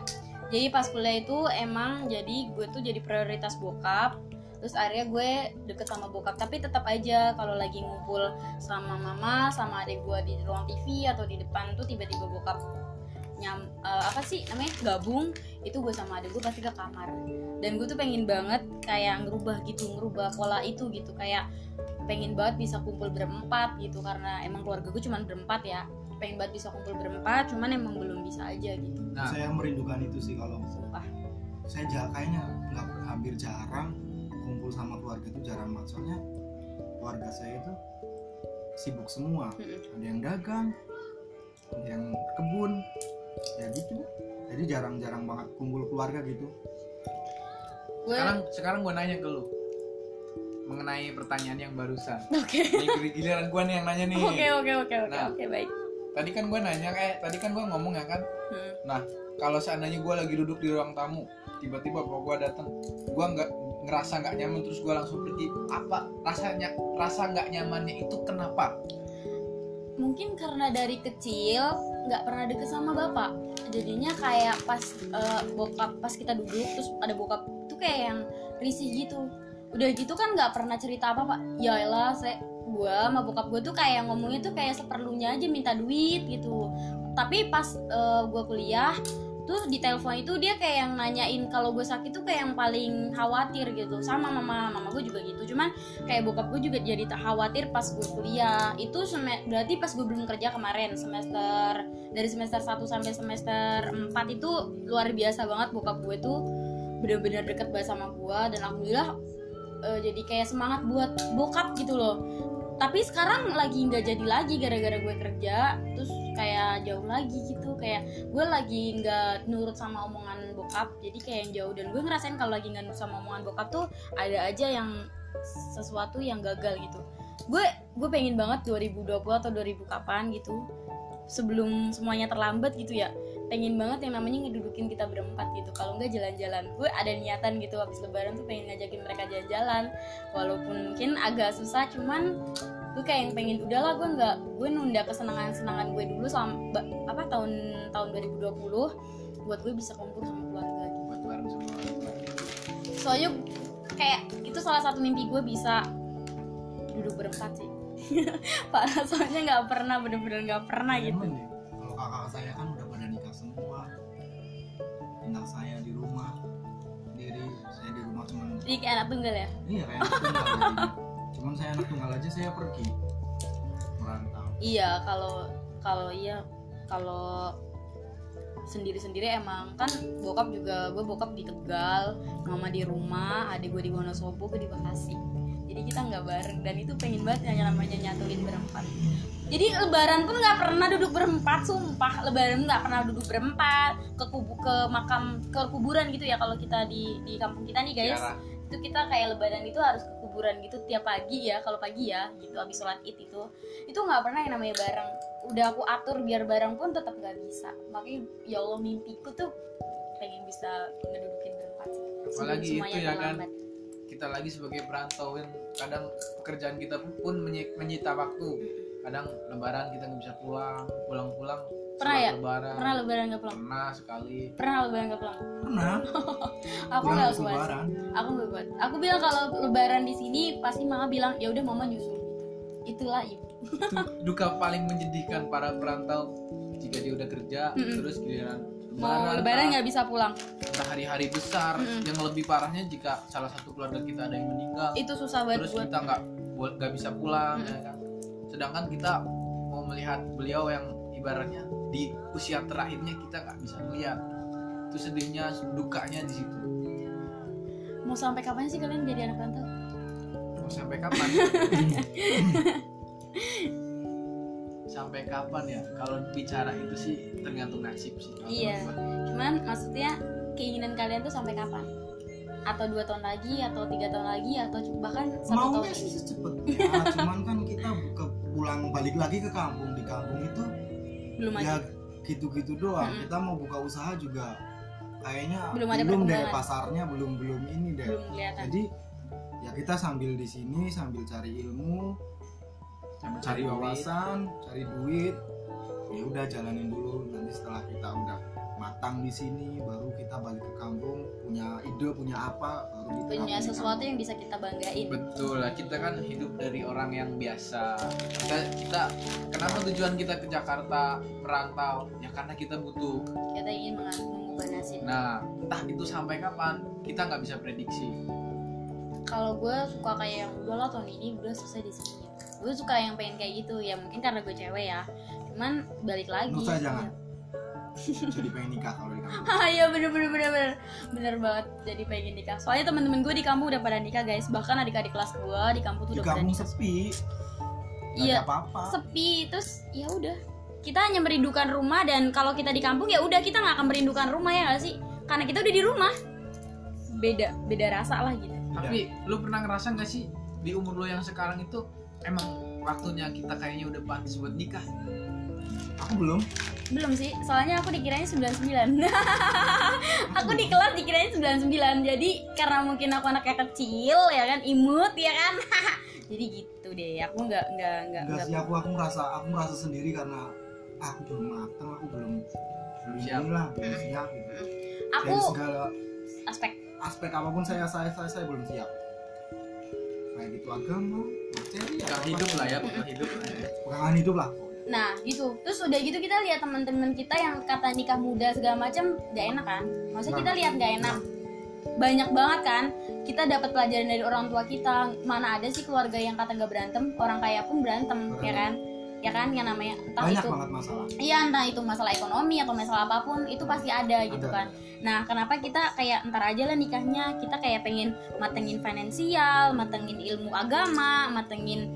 Jadi pas kuliah itu emang jadi gue tuh jadi prioritas bokap. Terus akhirnya gue deket sama bokap. Tapi tetap aja kalau lagi ngumpul sama mama sama adik gue di ruang TV atau di depan tuh tiba-tiba bokap nyam eh, apa sih namanya gabung itu gue sama adik gue pasti ke kamar. Dan gue tuh pengen banget kayak ngerubah gitu ngerubah pola itu gitu. Kayak pengen banget bisa kumpul berempat gitu karena emang keluarga gue cuma berempat ya. Pengen banget bisa kumpul berempat cuman emang belum bisa aja gitu. Nah. Saya merindukan itu sih kalau sumpah. saya ja- kayaknya nggak hampir jarang kumpul sama keluarga itu jarang banget. Soalnya keluarga saya itu sibuk semua. Ada yang dagang ada yang kebun ya gitu jadi jarang-jarang banget kumpul keluarga gitu. Gue sekarang sekarang gue nanya ke lu mengenai pertanyaan yang barusan. Oke. Ini gili- giliran gue nih yang nanya nih. Oke oke oke oke Nah. oke baik. tadi kan gue nanya kayak tadi kan gue ngomong ya kan? Hmm. nah kalau seandainya gue lagi duduk di ruang tamu tiba-tiba bapak gue datang gue nggak ngerasa nggak nyaman terus gue langsung pergi apa rasanya rasa nggak nyamannya itu kenapa mungkin karena dari kecil nggak pernah deket sama bapak. Jadinya kayak pas eh, bokap pas kita duduk terus ada bokap tuh kayak yang risih gitu. Udah gitu kan nggak pernah cerita apa pak. Ya elah saya gua sama bokap gue tuh kayak ngomongnya tuh kayak seperlunya aja minta duit gitu. Tapi pas eh, gua kuliah tuh di telepon itu dia kayak yang nanyain kalau gue sakit tuh kayak yang paling khawatir gitu. Sama mama mama gue juga gitu. Cuman kayak bokap gue juga jadi tak khawatir pas gue kuliah. Itu berarti pas gue belum kerja kemarin semester dari semester 1 sampai semester 4 itu luar biasa banget bokap gue tuh. Bener-bener deket banget sama gue dan alhamdulillah eh, jadi kayak semangat buat bokap gitu loh tapi sekarang lagi nggak jadi lagi gara-gara gue kerja terus kayak jauh lagi gitu. Kayak gue lagi nggak nurut sama omongan bokap jadi kayak yang jauh. Dan gue ngerasain kalau lagi nggak nurut sama omongan bokap tuh ada aja yang sesuatu yang gagal gitu. Gue gue pengen banget 2020 atau 2000 kapan gitu sebelum semuanya terlambat gitu ya pengen banget yang namanya ngedudukin kita berempat gitu. Kalau nggak jalan-jalan gue ada niatan gitu habis lebaran tuh pengen ngajakin mereka jalan-jalan. Walaupun mungkin agak susah cuman gue kayak yang pengen udahlah gue nggak gue nunda kesenangan-senangan gue dulu sama apa tahun tahun 2020 buat gue bisa kumpul sama keluarga gitu. Soalnya kayak itu salah satu mimpi gue bisa duduk berempat sih. Parah soalnya nggak pernah bener-bener nggak pernah gitu. Emang deh, kalau kakak saya kan tinggal saya di rumah. Sendiri saya di rumah cuman jadi kayak anak tunggal ya? Iya kayak anak tunggal jadinya. cuman saya anak tunggal aja saya pergi. Merantau. Iya kalau kalau iya kalau sendiri-sendiri emang kan bokap juga gue bokap di Tegal mama di rumah adik gue di Wonosobo gue di Bekasi jadi kita nggak bareng dan itu pengen banget yang namanya nyatuin berempat. Jadi lebaran pun nggak pernah duduk berempat sumpah. Lebaran nggak pernah duduk berempat ke kubu ke makam ke kuburan gitu ya kalau kita di di kampung kita nih guys. Tiara. itu kita kayak lebaran itu harus ke kuburan gitu tiap pagi ya kalau pagi ya gitu habis sholat id itu. Itu nggak pernah yang namanya bareng. Udah aku atur biar bareng pun tetap nggak bisa. Makanya ya allah mimpiku tuh pengen bisa ngedudukin berempat Apalagi itu ya kan. terlambat. Kita lagi sebagai perantau kan kadang pekerjaan kita pun menyi- menyita waktu. Kadang lebaran kita nggak bisa pulang pulang-pulang Pernah ya? lebaran. Pernah lebaran nggak pulang? Pernah sekali. Pernah lebaran nggak pulang? Pernah. Aku nggak kuat lebaran. Aku nggak kuat aku bilang kalau lebaran di sini pasti mama bilang ya udah mama nyusul. Itulah ibu itu duka paling menyedihkan para perantau jika dia udah kerja Mm-mm. terus giliran mau lebaran nggak bisa pulang? Entah hari-hari besar. Mm-mm. yang lebih parahnya jika salah satu keluarga kita ada yang meninggal. Itu susah banget terus buat kita nggak nggak bisa pulang Mm-mm. ya kan? Sedangkan kita mau melihat beliau yang ibaratnya di usia terakhirnya kita nggak bisa melihat. Itu sedihnya dukanya di situ. Mau sampai kapan sih kalian jadi anak rantau mau sampai kapan sampai kapan ya? Kalau bicara itu sih tergantung nasib sih. Kalau Iya. cuman maksudnya keinginan kalian tuh sampai kapan? Atau dua tahun lagi atau tiga tahun lagi atau bahkan satu tahun? maunya sih lagi secepatnya cuman kan kita ke pulang balik lagi ke kampung. Di kampung itu belum ya gitu-gitu doang. Mm-mm. kita mau buka usaha juga kayaknya Belum ada deh perkembangan. pasarnya belum belum ini deh. Belum kelihatan. Jadi ya kita sambil di sini sambil cari ilmu Cari duit. wawasan cari duit. Ya udah jalanin dulu. Nanti setelah kita udah matang di sini baru kita balik ke kampung punya ide punya apa baru kita punya sesuatu yang bisa kita banggain. Betul. Lah kita kan hidup dari orang yang biasa. Kita, kita kenapa tujuan kita ke Jakarta merantau? Ya karena kita butuh. Kita ingin mengubah nasib. Nah entah itu sampai kapan kita nggak bisa prediksi. Kalau gue suka kayak yang udah lah tahun ini udah selesai di sini gue suka yang pengen kayak gitu ya mungkin karena gue cewek ya. Cuman balik lagi. Saya jangan. jadi pengen nikah kalau di kampung. Ah iya bener bener bener bener. Bener banget jadi pengen nikah. Soalnya teman-teman gue di kampung udah pada nikah guys. Bahkan adik-adik kelas gue di kampung tuh di udah pada kampung nikah. sepi. Iya. apa-apa. sepi. Terus ya udah. Kita hanya merindukan rumah dan kalau kita di kampung ya udah kita nggak akan merindukan rumah ya gak sih? Karena kita udah di rumah. Beda beda rasa lah gitu. Tapi lu pernah ngerasa nggak sih di umur lo yang sekarang itu emang waktunya kita kayaknya udah pantas buat nikah? aku belum. Belum sih soalnya aku dikirain 99 aku di kelas dikirain 99 jadi karena mungkin aku anaknya kecil ya kan imut ya kan? Jadi gitu deh aku nggak nggak nggak enggak nggak sih aku aku merasa aku merasa sendiri karena aku belum matang aku belum belum Siap. inilah belum siap gitu. Aku dari segala aspek. aspek apa pun saya saya saya, saya belum siap kayak gitu agama materi hidup lah ya, bekal hidup lah ya. pegangan hidup lah nah gitu. Terus udah gitu kita lihat teman-teman kita yang kata nikah muda segala macam gak enak kan? Maksudnya kita Nah. lihat gak enak. Banyak banget kan? Kita dapat pelajaran dari orang tua kita. Mana ada sih keluarga yang kata gak berantem orang kaya pun berantem ya kan ya kan yang namanya entah banyak itu banget masalah iya entah itu masalah ekonomi atau masalah apa pun itu pasti ada gitu Ada. kan nah kenapa kita kayak ntar aja lah nikahnya kita kayak pengen matengin finansial matengin ilmu agama matengin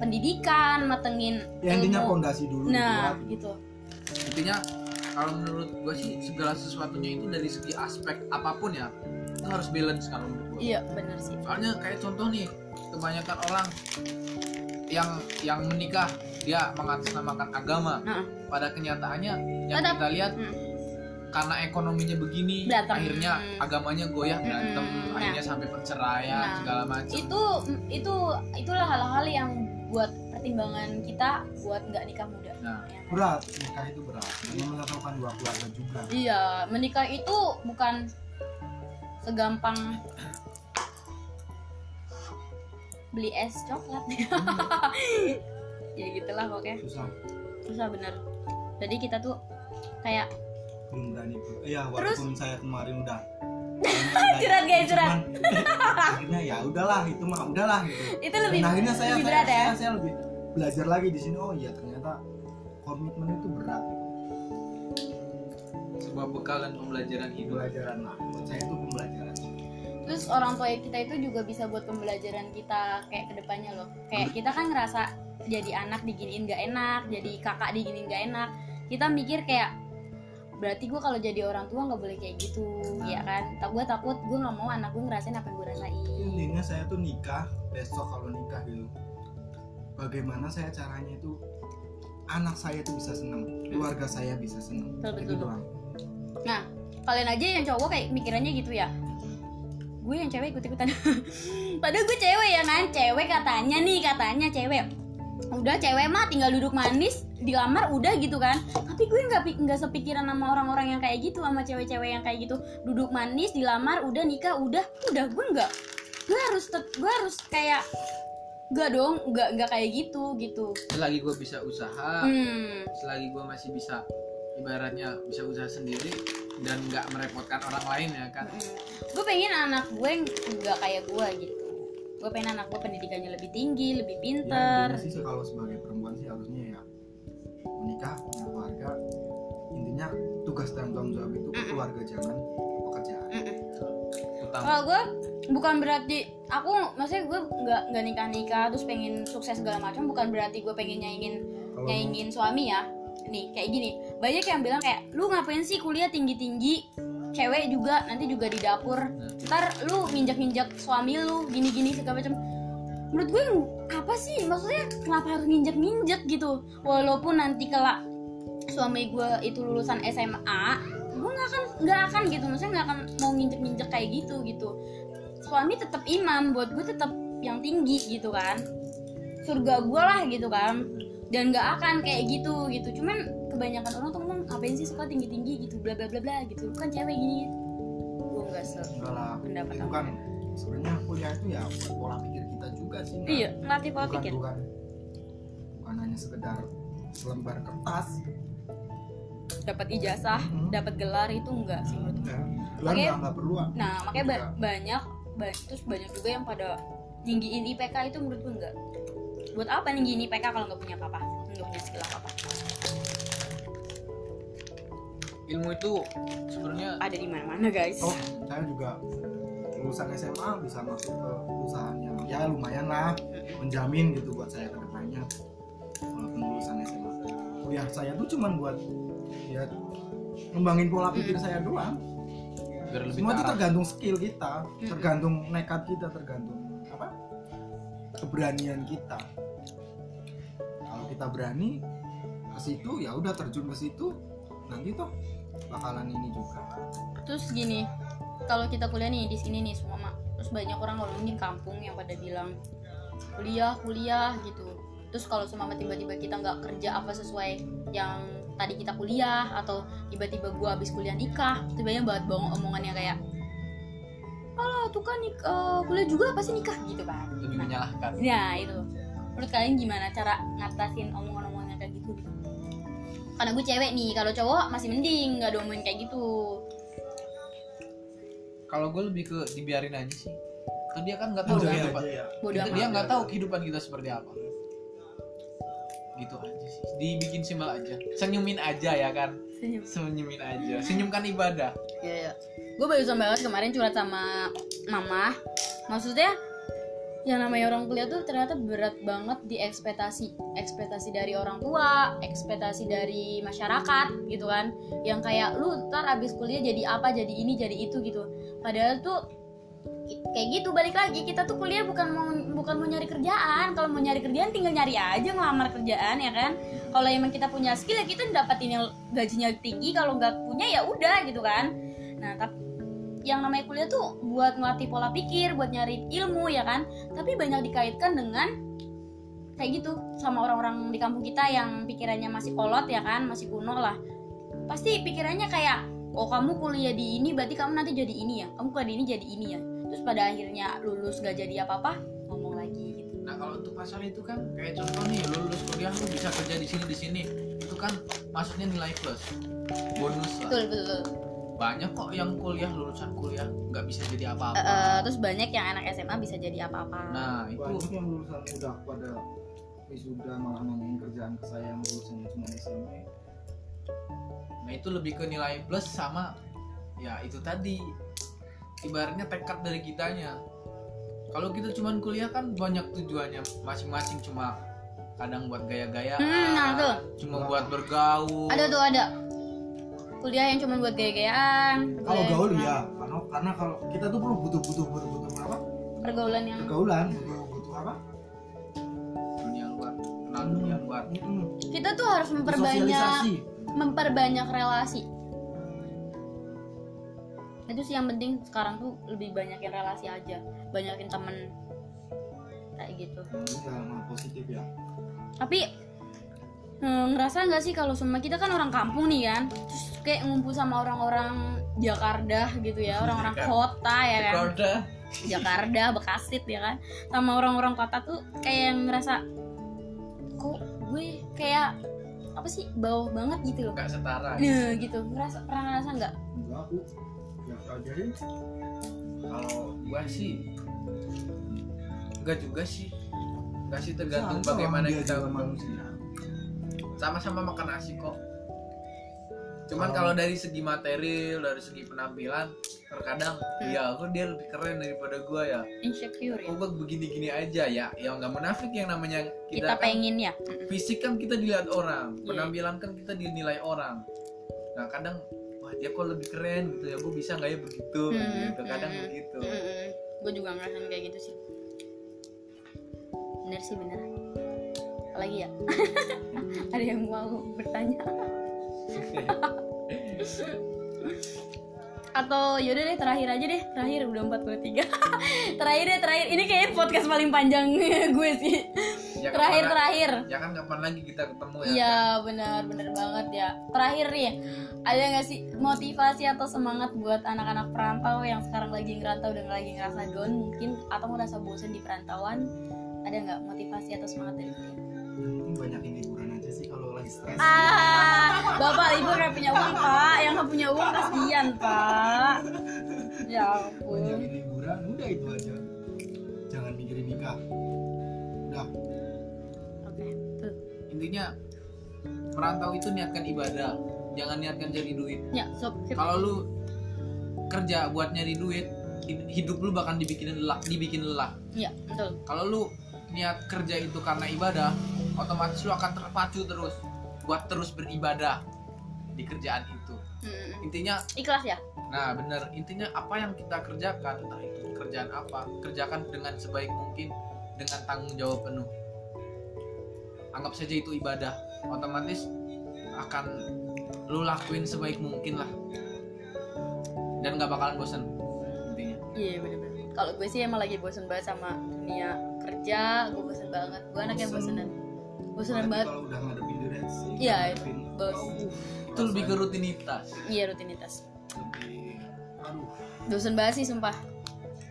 pendidikan matengin ya intinya ilmu pondasi dulu nah dibuat. gitu Intinya kalau menurut gue sih segala sesuatunya itu dari segi aspek apa pun ya itu harus balance kalau menurut gue. iya bener sih Soalnya kayak contoh nih kebanyakan orang yang yang menikah dia mengatasnamakan agama. Nah. Pada kenyataannya yang Tetap. kita lihat Hmm. karena ekonominya begini Berantem. akhirnya Hmm. agamanya goyah berantem Hmm, nah. akhirnya sampai perceraian Nah. segala macam. itu itu itulah hal-hal yang buat pertimbangan kita buat nggak nikah muda Nah, Ya kan? berat nikah itu berat karena menyatukan dua keluarga juga iya menikah itu bukan segampang beli es coklat. Ya gitulah pokoknya. Susah. Susah bener. Jadi kita tuh kayak belum berani iya Terus? walaupun saya kemarin udah. Curhat, guys, curhat. akhirnya ya udahlah itu mah udahlah gitu. Itu lebih Dan akhirnya saya lebih saya, berat ya? saya, saya lebih belajar lagi di sini. Oh iya ternyata komitmen itu berat. Sebuah bekal dan pembelajaran hidup. pembelajaran lah. Buat saya itu pembelajaran terus orang tua kita itu juga bisa buat pembelajaran kita kayak ke depannya loh. Kayak kita kan ngerasa jadi anak diginiin gak enak jadi kakak diginiin gak enak. Kita mikir kayak berarti gue kalau jadi orang tua nggak boleh kayak gitu ya kan? Tak gue takut gue nggak mau anak gue ngerasain apa yang gue rasain. Intinya saya tuh nikah besok kalau nikah gitu. Bagaimana saya caranya itu anak saya tuh bisa senang keluarga saya bisa senang Betul, betul. doang. Nah kalian aja yang cowok kayak mikirannya gitu ya gue yang cewek ikut ikutan padahal gue cewek ya kan cewek katanya nih katanya cewek. Udah cewek mah tinggal duduk manis dilamar udah gitu kan. Tapi gue nggak nggak sepikiran sama orang-orang yang kayak gitu sama cewek-cewek yang kayak gitu. Duduk manis dilamar udah nikah udah. Udah gue nggak. Gue harus gue harus kayak Gak dong, gak, nggak kayak gitu gitu. Selagi gue bisa usaha, Hmm, selagi gue masih bisa ibaratnya bisa usaha sendiri dan nggak merepotkan orang lain ya kan. gue pengen anak gue nggak kayak gue gitu. Gue pengen anak gue pendidikannya lebih tinggi, lebih ya pinter. intinya sih kalau sebagai perempuan sih harusnya ya menikah punya keluarga intinya tugas dan tanggung jawab itu ke keluarga jangan ke pekerjaan. Kalau gue bukan berarti aku maksudnya gue nggak nggak nikah nikah terus pengen sukses segala macam bukan berarti gue pengen nyaingin kalau nyaingin suami ya nih kayak gini banyak yang bilang kayak lu ngapain sih kuliah tinggi tinggi cewek juga nanti juga di dapur. Ntar lu nginjak nginjak suami lu gini gini segala macam. Menurut gue apa sih? Maksudnya kenapa harus nginjak nginjak gitu? Walaupun nanti kelak suami gue itu lulusan SMA gue nggak akan nggak akan gitu. Maksudnya nggak akan mau nginjek nginjek kayak gitu gitu. Suami tetap imam buat gue tetap yang tinggi gitu kan. Surga gue lah gitu kan. Dan nggak akan kayak gitu gitu. Cuman kebanyakan orang tuh ngomong ngapain sih suka tinggi tinggi gitu bla bla bla bla gitu Lu kan cewek gini gue nggak se enggak pendapat itu aku. kan sebenarnya kuliah itu ya pola pikir kita juga sih iya ngelatih pola bukan, pikir bukan bukan hanya sekedar selembar kertas dapat ijazah Mhm. dapat gelar itu enggak sih menurut gue. enggak gelar Oke. nggak nggak perlu ah. nah makanya ba- Juga. banyak ba- terus banyak juga yang pada tinggiin IPK itu menurut gue enggak buat apa ninggiin IPK kalau nggak punya apa-apa nggak punya skill apa-apa Ilmu itu sebenarnya ada di mana-mana guys. Oh saya juga lulusan SMA bisa masuk ke perusahaan yang ya lumayan lah menjamin gitu buat saya ke depannya walaupun lulusan SMA kuliah saya tuh cuman buat ya ngembangin pola pikir saya doang. Biar lebih semua itu tergantung skill kita tergantung nekat kita tergantung apa? Keberanian kita. Kalau kita berani ke situ ya udah terjun ke situ nanti tuh bakalan ini juga. Terus gini kalau kita kuliah nih di sini nih semua mak. Terus banyak orang ngomongin kampung yang pada bilang kuliah kuliah gitu. Terus kalau semua tiba-tiba kita nggak kerja apa sesuai yang tadi kita kuliah atau tiba-tiba gua habis kuliah nikah itu banyak banget banget omongannya kayak alah tuh kan nik- eh, kuliah juga pasti nikah gitu kan. Lebih menyalahkan. Ya itu. Menurut kalian gimana cara ngatasin gitu Karena gue cewek nih Kalau cowok masih mending Gak ada omongan kayak gitu. Kalau gue lebih ke dibiarin aja sih. Kan dia kan nggak tahu Enjoy kehidupan ya Bodoh dia nggak tahu kehidupan kita seperti apa. Gitu aja sih. Dibikin simpel aja. Senyumin aja ya kan? Senyum. Senyumin aja. Senyumkan ibadah. Iya ya Gue barusan banget kemarin curhat sama mama. Maksudnya yang namanya orang kuliah tuh ternyata berat banget di ekspektasi ekspektasi dari orang tua ekspektasi dari masyarakat gitu kan. Yang kayak lu ntar abis kuliah jadi apa jadi ini jadi itu gitu. Padahal tuh kayak gitu balik lagi kita tuh kuliah bukan mau bukan mau nyari kerjaan. Kalau mau nyari kerjaan tinggal nyari aja ngelamar kerjaan ya kan. Kalau emang kita punya skill ya kita dapetin yang gajinya tinggi kalau nggak punya ya udah gitu kan. Nah tapi yang namanya kuliah tuh buat ngelatih pola pikir buat nyari ilmu ya kan? Tapi banyak dikaitkan dengan kayak gitu sama orang-orang di kampung kita yang pikirannya masih kolot ya kan? Masih kuno lah. Pasti pikirannya kayak oh kamu kuliah di ini berarti kamu nanti jadi ini ya? Kamu kuliah di ini jadi ini ya? Terus pada akhirnya lulus gak jadi apa-apa ngomong lagi gitu. Nah kalau untuk pasal itu kan kayak contoh nih lu lulus kuliah lu bisa kerja di sini di sini. Itu kan maksudnya nilai plus bonus lah. Betul betul, betul. Banyak kok yang kuliah lulusan kuliah nggak bisa jadi apa-apa. Eh, terus banyak yang anak SMA bisa jadi apa-apa. Nah itu. banyak yang lulusan udah pada wisuda malah nanyain kerjaan ke saya yang lulusannya cuma SMP nah itu lebih ke nilai plus sama ya itu tadi. Ibaratnya tekad dari kitanya. Kalau kita cuman kuliah kan banyak tujuannya. Masing-masing cuma kadang buat gaya-gaya Hmm, nah tuh. cuma buat bergaul. Ada tuh ada kuliah yang cuma buat gaya-gayaan kalau gaul ya karena karena kalau kita tuh perlu butuh butuh butuh butuh apa? Pergaulan yang pergaulan. Butuh butuh apa? Dunia luar. Kenal dunia luar. Mm-mm. kita tuh harus memperbanyak memperbanyak relasi. Itu sih yang penting sekarang tuh lebih banyakin relasi aja. Banyakin temen. Kayak gitu. Hal positif ya. Tapi eh, ngerasa nggak sih kalau semua kita kan orang kampung nih kan? Terus kayak ngumpul sama orang-orang Jakarta gitu ya orang-orang kota ya kan? Jakarta. Jakarta Bekasit ya kan? Sama orang-orang kota tuh kayak yang ngerasa kok gue kayak apa sih bawah banget gitu loh? Nggak setara. Nah gitu. Ngerasa pernah ngerasa nggak? Enggak aku aja deh kalau gua sih enggak juga sih. Enggak sih tergantung bagaimana kita manusia sama-sama makan nasi kok. Cuman Oh. kalau dari segi material dari segi penampilan terkadang Hmm. ya aku dia lebih keren daripada gua ya. Insecure ya? Kok gua begini-gini aja ya. Ya nggak munafik yang namanya kita kita, kan pengen ya? Fisik kan kita dilihat orang Iya. penampilan kan kita dinilai orang. Nah kadang wah dia kok lebih keren gitu ya gue bisa nggak ya begitu? Hmm, gitu kadang hmm, begitu. Gue juga ngerasain kayak gitu sih. Bener sih bener apalagi ya ada yang mau bertanya atau yaudah deh terakhir aja deh terakhir udah 43 terakhir deh terakhir ini kayaknya podcast paling panjang gue sih Ya, terakhir kapan- terakhir ya kan kapan lagi kita ketemu ya Iya kan? benar benar banget ya. Terakhir nih, ada nggak sih motivasi atau semangat buat anak-anak perantau yang sekarang lagi ngerantau dan lagi ngerasa down mungkin atau merasa bosan di perantauan? Ada nggak motivasi atau semangat dari kalian? Ini banyakin liburan aja sih kalau lagi stres Ah, bapak ibu nggak punya uang pak, yang nggak punya uang kasihan pak. Ya ampun. banyakin liburan udah itu aja jangan mikirin nikah udah Oke, tuh. intinya merantau itu niatkan ibadah jangan niatkan cari duit Ya, sob. kalau lu kerja buat nyari duit hid- hidup lu bakal dibikin lelah dibikin lelah Iya, betul. kalau lu niat kerja itu karena ibadah otomatis lu akan terpacu terus buat terus beribadah di kerjaan itu Hmm. intinya Ikhlas ya? Nah, bener intinya apa yang kita kerjakan, entah itu pekerjaan apa, kerjakan dengan sebaik mungkin dengan tanggung jawab penuh. Anggap saja itu ibadah, otomatis akan lu lakuin sebaik mungkin lah. Dan nggak bakalan bosan intinya. Iya bener-bener. Kalau gue sih emang lagi bosen banget sama dunia kerja, gue bosen banget. Gue anaknya Bosen. bosenan, Apalagi banget. kalau udah ngadepin direksi Iya, bos. Itu lebih ke rutinitas. Iya rutinitas. lebih aduh Bosen banget sih sumpah.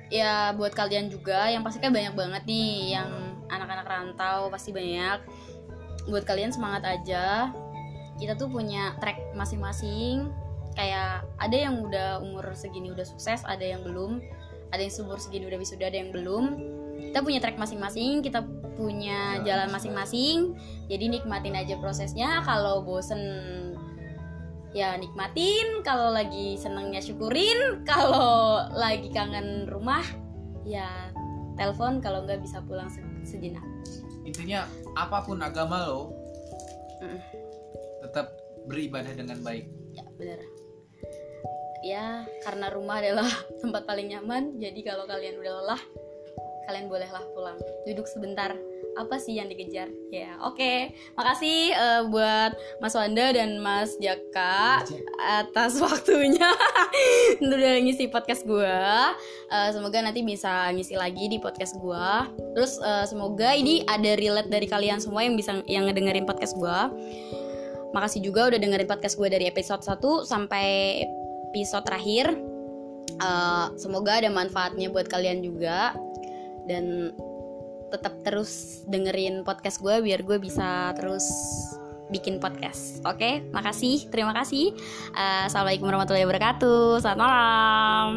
Ya buat kalian juga yang pasti kan banyak banget nih yang anak-anak rantau pasti banyak. Buat kalian semangat aja. Kita tuh punya track masing-masing. Kayak ada yang udah umur segini udah sukses, ada yang belum. Ada yang umur segini udah wisuda, ada yang belum. Kita punya track masing-masing, kita punya Jalan jalan masing-masing. Jadi nikmatin aja prosesnya. Kalau bosen ya nikmatin kalau lagi senengnya syukurin kalau lagi kangen rumah ya telepon kalau nggak bisa pulang se- sejenak Intinya apa pun agama lo, Mm. tetap beribadah dengan baik. ya bener ya karena rumah adalah tempat paling nyaman jadi kalau kalian udah lelah kalian bolehlah pulang. Duduk sebentar. Apa sih yang dikejar? Ya oke. Makasih eh, buat Mas Wanda dan Mas Jaka atas waktunya udah ngisi podcast gua. Eh, semoga nanti bisa ngisi lagi di podcast gua. Terus eh, semoga ini ada relate dari kalian semua yang bisa yang ngedengerin podcast gua. Makasih juga udah dengerin podcast gue dari episode 1 sampai episode terakhir. Eh, semoga ada manfaatnya buat kalian juga dan tetap terus dengerin podcast gue biar gue bisa terus bikin podcast. Oke makasih. Terima kasih. Eh, assalamualaikum warahmatullahi wabarakatuh. Selamat malam